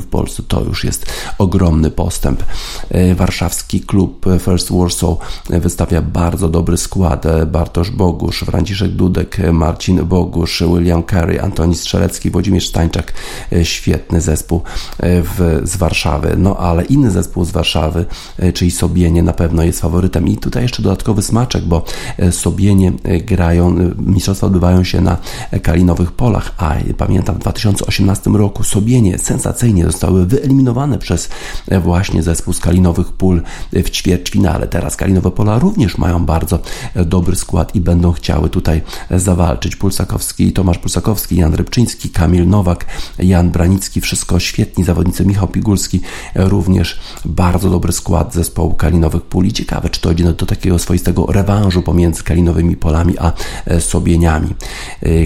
[SPEAKER 1] w Polsce. To już jest ogromny postęp. E, Warszawski klub First Warsaw wystawia bardzo dobry skład. E, Bartosz Bogusz, Franciszek Dudek, Marcin Bogusz, William Carey, Antoni Strzelecki, Włodzimierz Stańczak. E, Świetny zespół w, z Warszawy. No ale inny zespół z Warszawy, czyli Sobienie na pewno jest faworytem. I tutaj jeszcze dodatkowy smaczek, bo Sobienie grają, mistrzostwa odbywają się na Kalinowych Polach, a pamiętam w 2018 roku Sobienie sensacyjnie zostały wyeliminowane przez e, właśnie zespół z Kalinowych Pól e, w ćwierćfinale. Teraz Kalinowe Pola również mają bardzo e, dobry skład i będą chciały tutaj zawalczyć. Pulsakowski, Tomasz Pulsakowski, Jan Rybczyński, Kamil Nowak, Jan Branicki, wszystko świetni zawodnicy. Michał Pigulski również bardzo dobry skład zespołu Kalinowych Pól i ciekawe, czy to idzie do, takiego swoistego rewanżu pomiędzy Kalinowymi Polami a Sobieniami.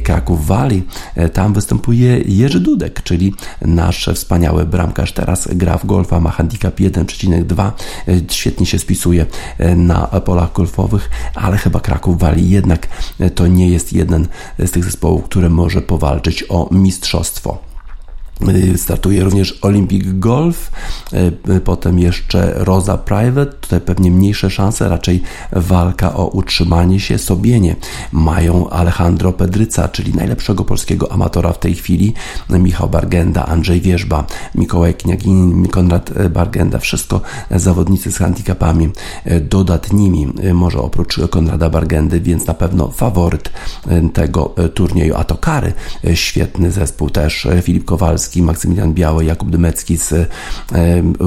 [SPEAKER 1] Kraków Wali, tam występuje Jerzy Dudek, czyli nasz wspaniały bramkarz. Teraz gra w golfa, ma handicap 1,2. E, Świetnie się spisuje e, na polach golfowych, ale chyba Kraków Wali jednak e, to nie jest jeden z tych zespołów, który może powalczyć o mistrzostwo. Y, Startuje również Olympic Golf, y, potem jeszcze Rosa Private, tutaj pewnie mniejsze szanse, raczej walka o utrzymanie się. Sobienie. Mają Alejandro Pedryca, czyli najlepszego polskiego amatora w tej chwili, Michał Bargenda, Andrzej Wierzba, Mikołaj Kniagin, Konrad Bargenda, wszystko zawodnicy z handicapami y, dodatnimi, y, może oprócz Konrada Bargendy, więc na pewno faworyt y, tego y, turnieju, a to kary, y, świetny zespół też, y, Filip Kowalski, Maksymilian Biały, Jakub Dymecki z e,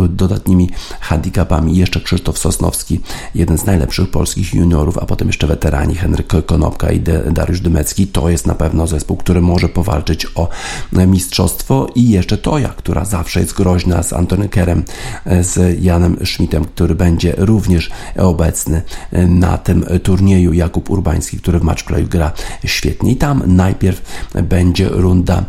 [SPEAKER 1] dodatnimi handicapami, jeszcze Krzysztof Sosnowski, jeden z najlepszych polskich juniorów, a potem jeszcze weterani Henryk Konopka i Dariusz Dymecki. To jest na pewno zespół, który może powalczyć o mistrzostwo i jeszcze Toja, która zawsze jest groźna z Antony Kerem, e, z Janem Schmidtem, który będzie również obecny e, na tym turnieju. Jakub Urbański, który w matchplayu gra świetnie. I tam najpierw będzie runda,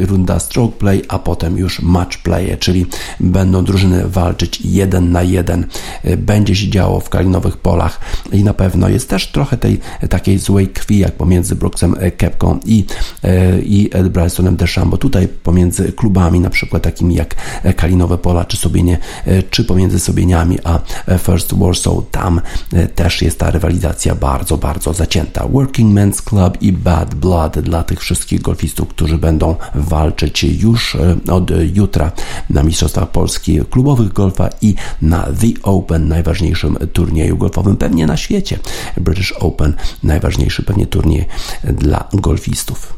[SPEAKER 1] runda stroke play, a potem już match play, czyli będą drużyny walczyć jeden na jeden. Y, Będzie się działo w kalinowych polach i na pewno jest też trochę tej takiej złej krwi, jak pomiędzy Brooksem Kepką i, y, i Brysonem DeChambeau. Tutaj pomiędzy klubami, na przykład takimi jak Kalinowe Pola, czy Sobienie, y, czy pomiędzy Sobieniami a First Warsaw, tam y, też jest ta rywalizacja bardzo, bardzo zacięta. Working Men's Club i Bad Blood dla tych wszystkich golfistów, którzy będą walczyć już y, od jutra na Mistrzostwach Polski klubowych golfa i na The Open, najważniejszym turnieju golfowym pewnie na świecie. British Open, najważniejszy pewnie turniej dla golfistów.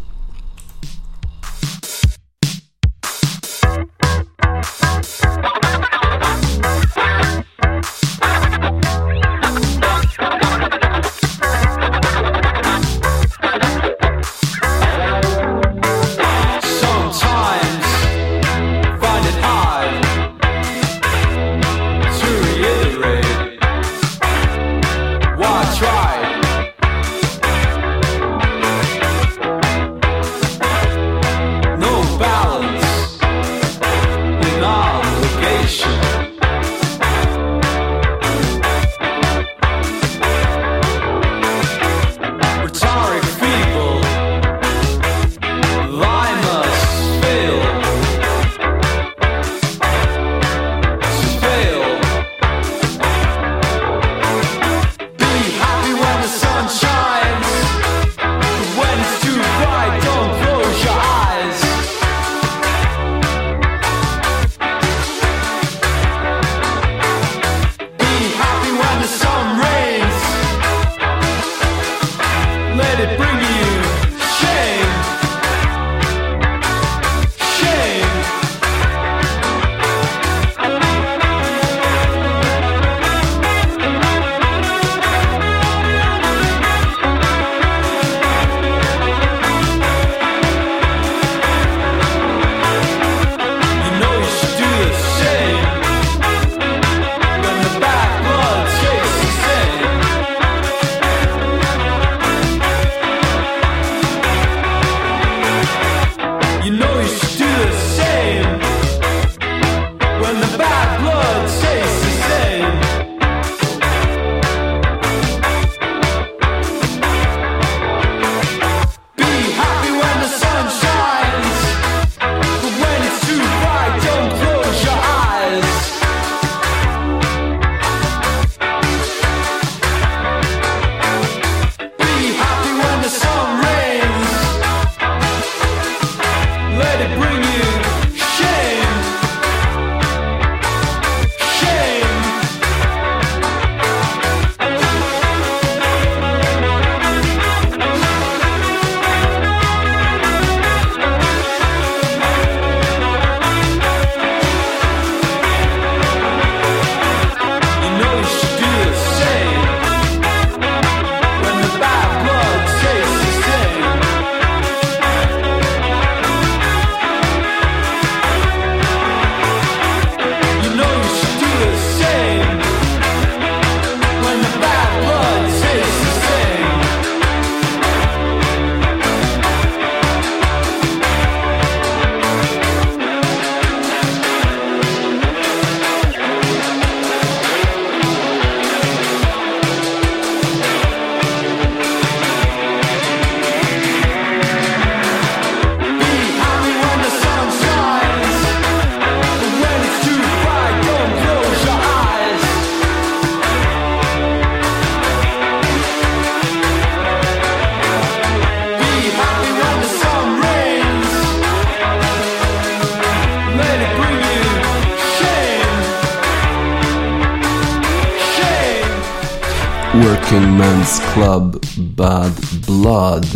[SPEAKER 1] Bad Blood.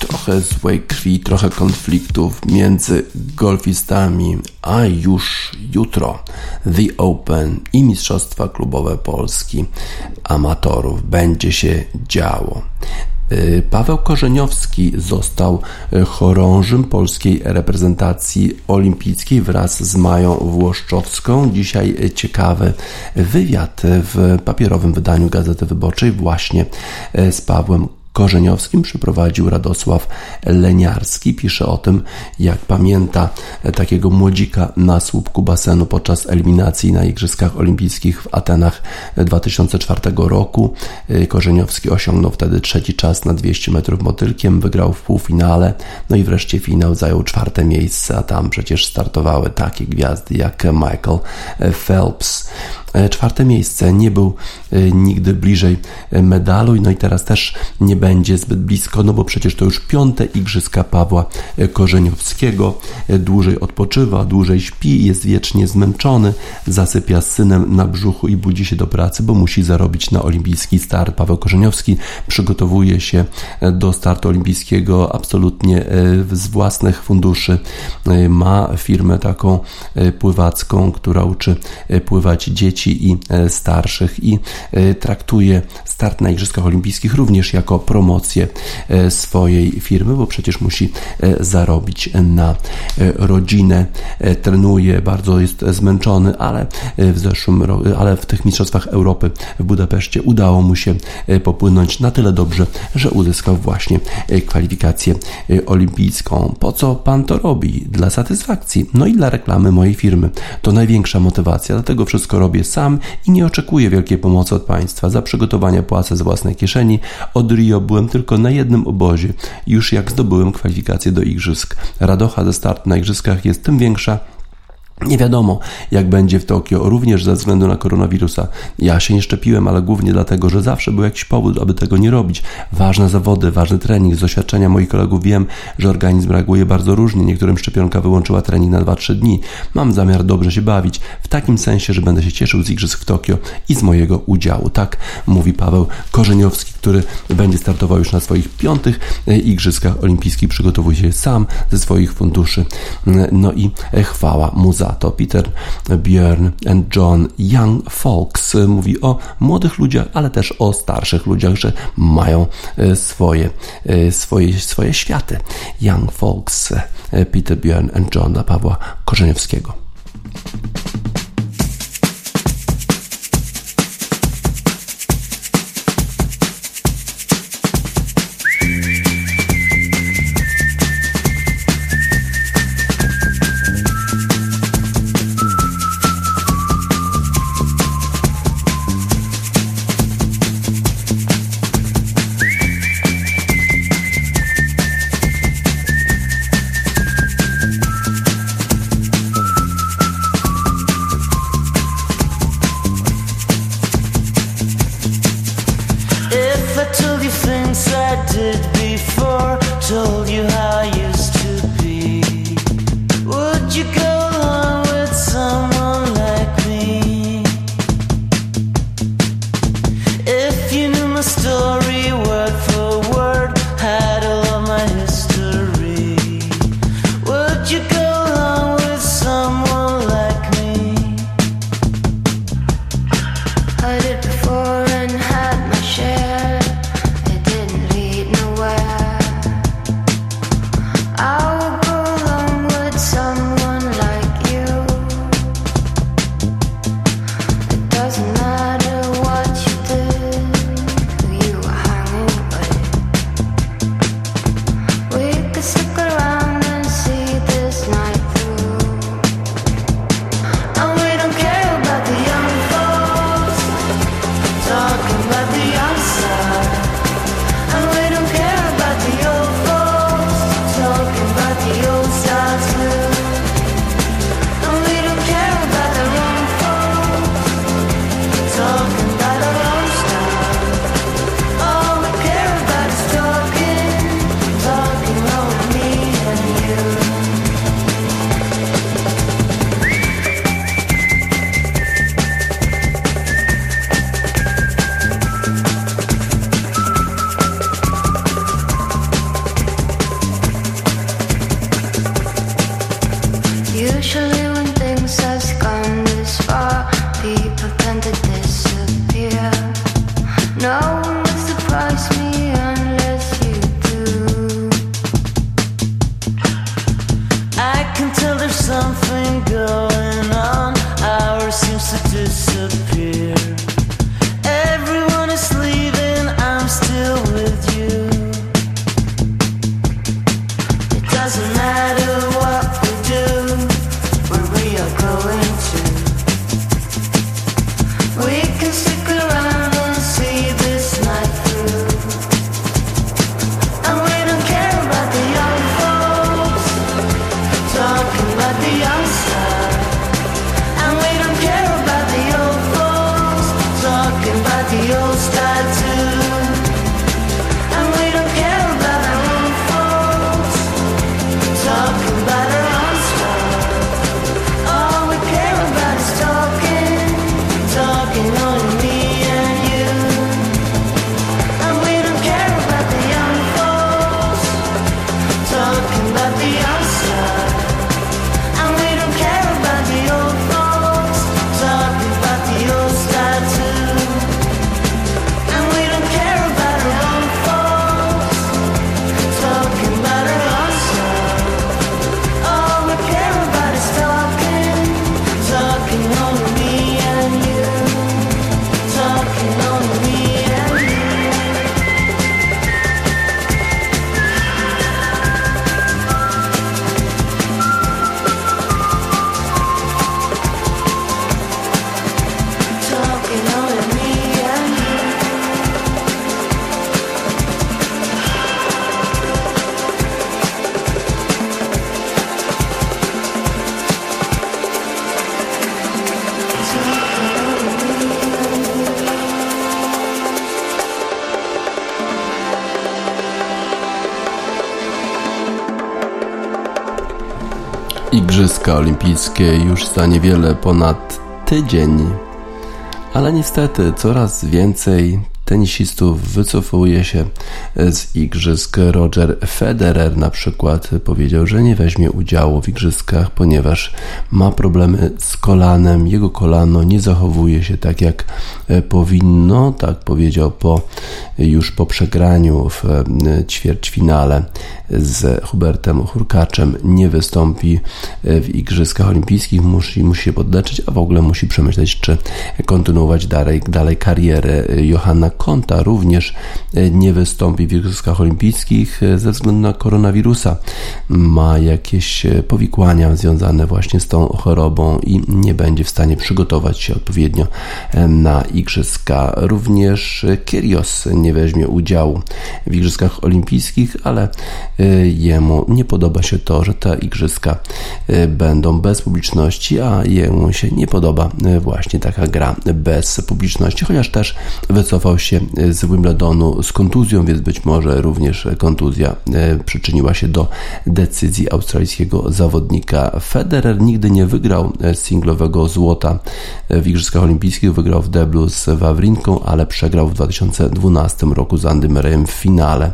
[SPEAKER 1] Trochę złej krwi, trochę konfliktów między golfistami, a już jutro The Open i Mistrzostwa Klubowe Polski Amatorów będzie się działo. Y, Paweł Korzeniowski został y, chorążym polskiej reprezentacji olimpijskiej wraz z Mają Włoszczowską. Dzisiaj y, ciekawy wywiad w papierowym wydaniu Gazety Wyborczej właśnie z Pawłem Korzeniowskim przeprowadził Radosław Leniarski. Pisze o tym, jak pamięta takiego młodzika na słupku basenu podczas eliminacji na Igrzyskach Olimpijskich w Atenach 2004 roku. Korzeniowski osiągnął wtedy trzeci czas na 200 metrów motylkiem, wygrał w półfinale, no i wreszcie finał zajął czwarte miejsce, a tam przecież startowały takie gwiazdy jak Michael Phelps. Czwarte miejsce nie był nigdy bliżej medalu, no i teraz też nie będzie zbyt blisko, no bo przecież to już piąte igrzyska Pawła Korzeniowskiego. Dłużej odpoczywa, dłużej śpi, jest wiecznie zmęczony, zasypia z synem na brzuchu i budzi się do pracy, bo musi zarobić na olimpijski start. Paweł Korzeniowski przygotowuje się do startu olimpijskiego absolutnie z własnych funduszy. Ma firmę taką pływacką, która uczy pływać dzieci i starszych i traktuje start na Igrzyskach Olimpijskich również jako promocję e, swojej firmy, bo przecież musi e, zarobić na e, rodzinę. Trenuje, bardzo jest zmęczony, ale w zeszłym roku, ale w tych Mistrzostwach Europy w Budapeszcie udało mu się popłynąć na tyle dobrze, że uzyskał właśnie kwalifikację olimpijską. Po co pan to robi? Dla satysfakcji, no i dla reklamy mojej firmy. To największa motywacja, dlatego wszystko robię sam i nie oczekuję wielkiej pomocy od państwa. Za przygotowania płacę z własnej kieszeni. Od Rio byłem tylko na jednym obozie, już jak zdobyłem kwalifikację do igrzysk. Radocha ze startu na igrzyskach jest tym większa, nie wiadomo, jak będzie w Tokio, również ze względu na koronawirusa. Ja się nie szczepiłem, ale głównie dlatego, że zawsze był jakiś powód, aby tego nie robić. Ważne zawody, ważny trening. Z doświadczenia moich kolegów wiem, że organizm reaguje bardzo różnie. Niektórym szczepionka wyłączyła trening na 2-3 dni. Mam zamiar dobrze się bawić, w takim sensie, że będę się cieszył z igrzysk w Tokio i z mojego udziału. Tak mówi Paweł Korzeniowski, który będzie startował już na swoich piątych e, igrzyskach olimpijskich. Przygotowuje się sam ze swoich funduszy. No i e, chwała mu za to Peter Björn and John Young Folks mówi o młodych ludziach, ale też o starszych ludziach, że mają e, swoje, e, swoje, swoje światy. Young e, Peter Björn and John dla Pawła Korzeniowskiego. heard it before. Igrzyska Olimpijskie już za niewiele ponad tydzień, ale niestety coraz więcej tenisistów wycofuje się z igrzysk. Roger Federer na przykład powiedział, że nie weźmie udziału w igrzyskach, ponieważ ma problemy z kolanem. Jego kolano nie zachowuje się tak jak e, powinno, tak powiedział po, już po przegraniu w e, ćwierćfinale z Hubertem Hurkaczem. Nie wystąpi e, w igrzyskach olimpijskich, musi, musi się podleczyć, a w ogóle musi przemyśleć, czy kontynuować dalej, dalej karierę Johanna Konta również e, nie wystąpi w Igrzyskach Olimpijskich e, ze względu na koronawirusa. Ma jakieś powikłania związane właśnie z tą chorobą i nie będzie w stanie przygotować się odpowiednio na Igrzyska. Również Kyrgios nie weźmie udziału w Igrzyskach Olimpijskich, ale jemu nie podoba się to, że te Igrzyska będą bez publiczności, a jemu się nie podoba właśnie taka gra bez publiczności, chociaż też wycofał się z Wimbledonu z kontuzją, więc być może również kontuzja przyczyniła się do decyzji australijskiego zawodnika. Federer nigdy nie wygrał singlowego złota w Igrzyskach Olimpijskich, wygrał w deblu z Wawrinką, ale przegrał w 2012 roku z Andy Murrayem w finale.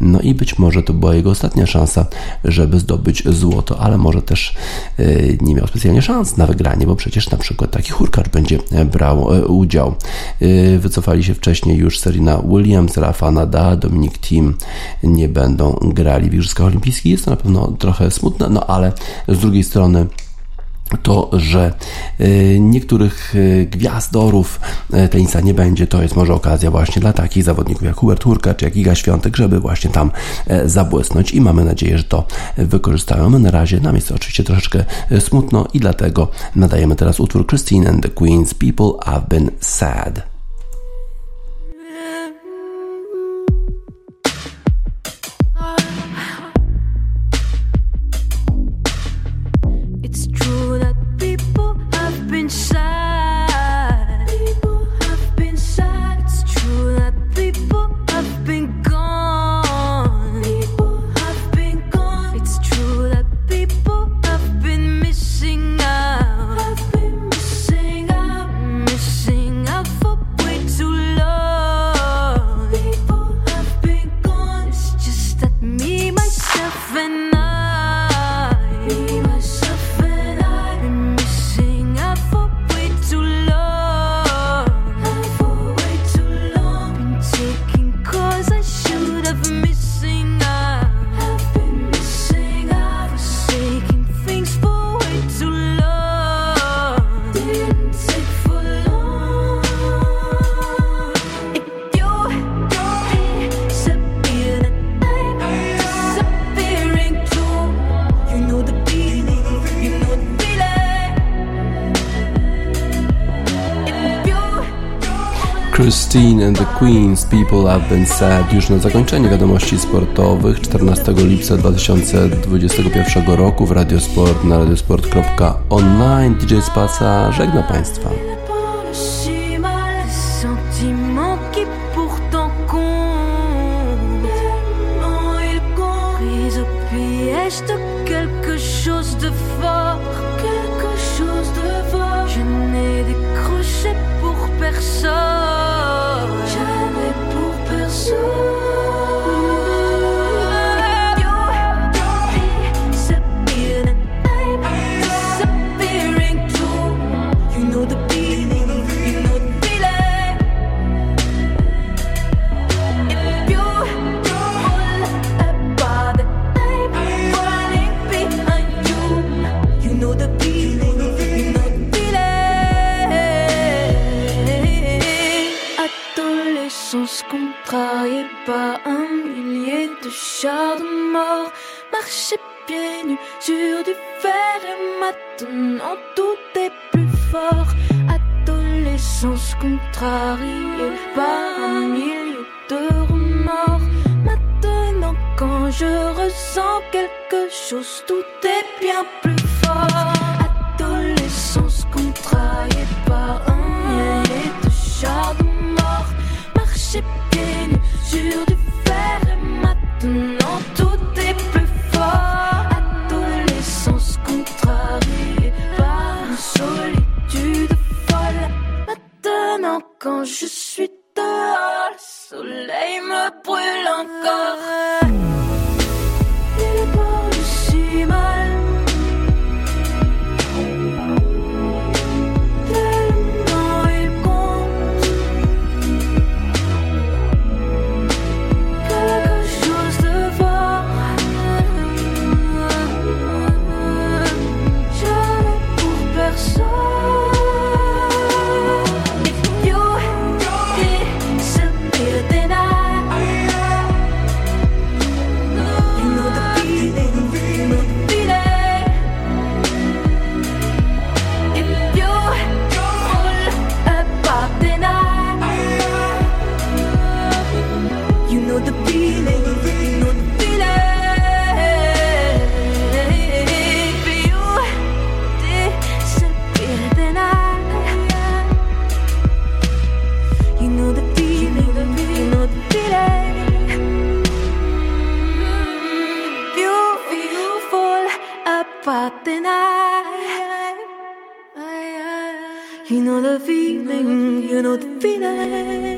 [SPEAKER 1] No i być może to była jego ostatnia szansa, żeby zdobyć złoto, ale może też e, nie miał specjalnie szans na wygranie, bo przecież na przykład taki hurkacz będzie brał udział. Wycofali się wcześniej już Serena Williams, Rafa Nadal, Dominic Thiem nie będą grali w Igrzyskach Olimpijskich. Jest to na pewno trochę smutne, no ale z drugiej strony to, że y, niektórych y, gwiazdorów y, tenisa nie będzie, to jest może okazja właśnie dla takich zawodników jak Hubert Hurkacz, jak Iga Świątek, żeby właśnie tam e, zabłysnąć i mamy nadzieję, że to wykorzystają. My na razie nam jest oczywiście troszeczkę e, smutno i dlatego nadajemy teraz utwór Christine and the Queens People Have Been Sad. People Have Been Sad już na zakończenie wiadomości sportowych 14 lipca 2021 roku w Radiosport na radiosport.online DJ Spaca żegna Państwa.
[SPEAKER 4] de chars de mort, marcher pieds nus sur du fer et maintenant tout est plus fort. Adolescence contrariée par un milieu de remords. Maintenant quand je ressens quelque chose, tout est bien plus fort. Adolescence contrariée par un milieu de chars de mort, marcher Quand je You know the